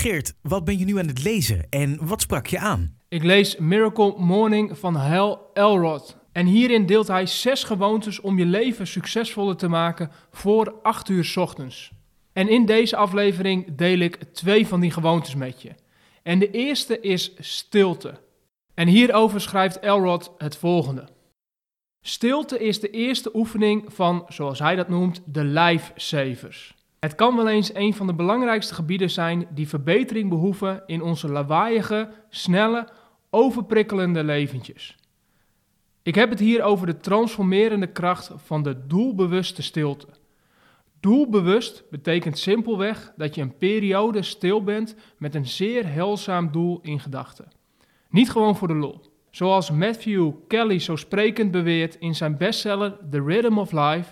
Geert, wat ben je nu aan het lezen en wat sprak je aan? Ik lees Miracle Morning van Hal Elrod. En hierin deelt hij zes gewoontes om je leven succesvoller te maken voor 8 uur ochtends. En in deze aflevering deel ik twee van die gewoontes met je. En de eerste is stilte. En hierover schrijft Elrod het volgende. Stilte is de eerste oefening van, zoals hij dat noemt, de lifesavers. Het kan wel eens een van de belangrijkste gebieden zijn die verbetering behoeven in onze lawaaiige, snelle, overprikkelende leventjes. Ik heb het hier over de transformerende kracht van de doelbewuste stilte. Doelbewust betekent simpelweg dat je een periode stil bent met een zeer heilzaam doel in gedachten. Niet gewoon voor de lol. Zoals Matthew Kelly zo sprekend beweert in zijn bestseller The Rhythm of Life: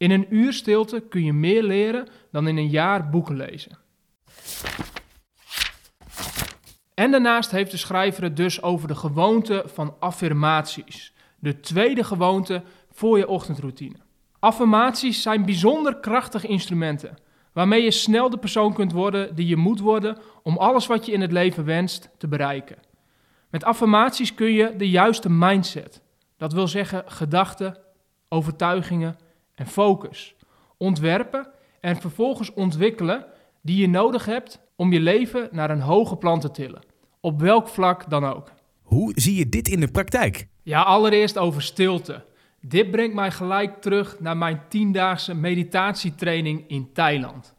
In een uur stilte kun je meer leren dan in een jaar boeken lezen. En daarnaast heeft de schrijver het dus over de gewoonte van affirmaties. De tweede gewoonte voor je ochtendroutine. Affirmaties zijn bijzonder krachtige instrumenten waarmee je snel de persoon kunt worden die je moet worden om alles wat je in het leven wenst te bereiken. Met affirmaties kun je de juiste mindset, dat wil zeggen gedachten, overtuigingen en focus, ontwerpen en vervolgens ontwikkelen die je nodig hebt om je leven naar een hoger plan te tillen, op welk vlak dan ook. Hoe zie je dit in de praktijk? Ja, allereerst over stilte. Dit brengt mij gelijk terug naar mijn tiendaagse meditatietraining in Thailand.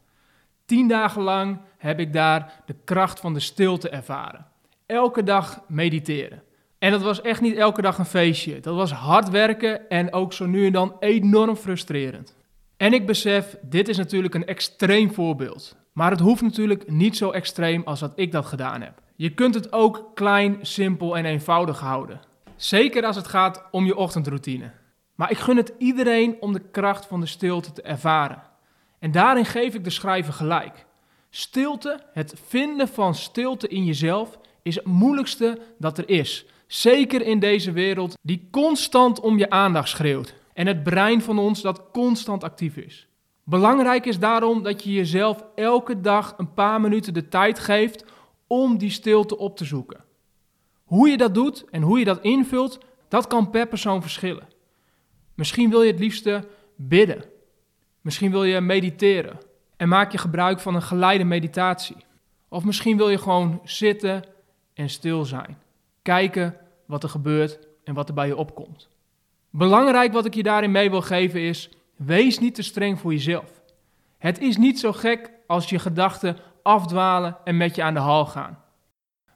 Tien dagen lang heb ik daar de kracht van de stilte ervaren. Elke dag mediteren. En dat was echt niet elke dag een feestje. Dat was hard werken en ook zo nu en dan enorm frustrerend. En ik besef, dit is natuurlijk een extreem voorbeeld. Maar het hoeft natuurlijk niet zo extreem als dat ik dat gedaan heb. Je kunt het ook klein, simpel en eenvoudig houden. Zeker als het gaat om je ochtendroutine. Maar ik gun het iedereen om de kracht van de stilte te ervaren. En daarin geef ik de schrijver gelijk. Stilte, het vinden van stilte in jezelf, is het moeilijkste dat er is. Zeker in deze wereld die constant om je aandacht schreeuwt. En het brein van ons dat constant actief is. Belangrijk is daarom dat je jezelf elke dag een paar minuten de tijd geeft om die stilte op te zoeken. Hoe je dat doet en hoe je dat invult, dat kan per persoon verschillen. Misschien wil je het liefste bidden. Misschien wil je mediteren en maak je gebruik van een geleide meditatie. Of misschien wil je gewoon zitten en stil zijn. Kijken wat er gebeurt en wat er bij je opkomt. Belangrijk wat ik je daarin mee wil geven is: wees niet te streng voor jezelf. Het is niet zo gek als je gedachten afdwalen en met je aan de hal gaan.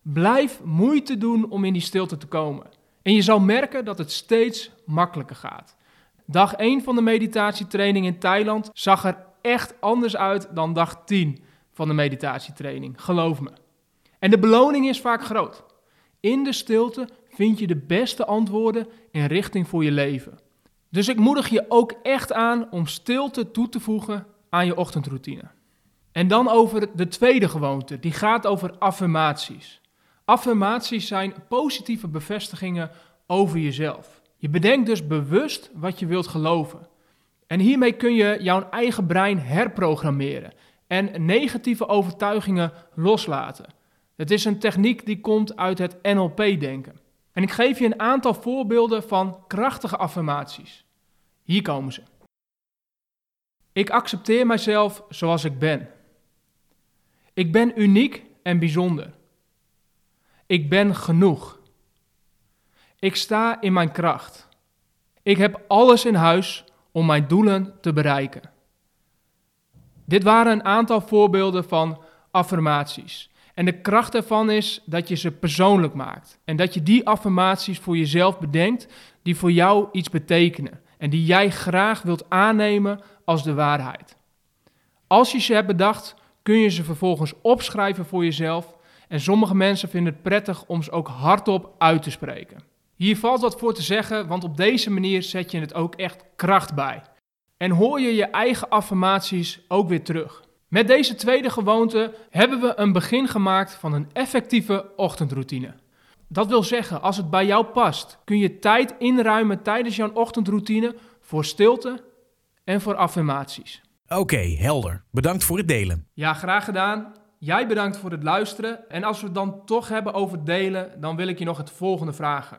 Blijf moeite doen om in die stilte te komen. En je zal merken dat het steeds makkelijker gaat. Dag 1 van de meditatietraining in Thailand zag er echt anders uit dan dag 10 van de meditatietraining, geloof me. En de beloning is vaak groot. In de stilte vind je de beste antwoorden en richting voor je leven. Dus ik moedig je ook echt aan om stilte toe te voegen aan je ochtendroutine. En dan over de tweede gewoonte, die gaat over affirmaties. Affirmaties zijn positieve bevestigingen over jezelf. Je bedenkt dus bewust wat je wilt geloven. En hiermee kun je jouw eigen brein herprogrammeren en negatieve overtuigingen loslaten. Het is een techniek die komt uit het NLP-denken. En ik geef je een aantal voorbeelden van krachtige affirmaties. Hier komen ze. Ik accepteer mijzelf zoals ik ben. Ik ben uniek en bijzonder. Ik ben genoeg. Ik sta in mijn kracht. Ik heb alles in huis om mijn doelen te bereiken. Dit waren een aantal voorbeelden van affirmaties. En de kracht ervan is dat je ze persoonlijk maakt. En dat je die affirmaties voor jezelf bedenkt die voor jou iets betekenen. En die jij graag wilt aannemen als de waarheid. Als je ze hebt bedacht, kun je ze vervolgens opschrijven voor jezelf. En sommige mensen vinden het prettig om ze ook hardop uit te spreken. Hier valt wat voor te zeggen, want op deze manier zet je het ook echt kracht bij. En hoor je je eigen affirmaties ook weer terug. Met deze tweede gewoonte hebben we een begin gemaakt van een effectieve ochtendroutine. Dat wil zeggen, als het bij jou past, kun je tijd inruimen tijdens jouw ochtendroutine voor stilte en voor affirmaties. Oké, helder. Bedankt voor het delen. Ja, graag gedaan. jij bedankt voor het luisteren. En als we het dan toch hebben over delen, dan wil ik je nog het volgende vragen.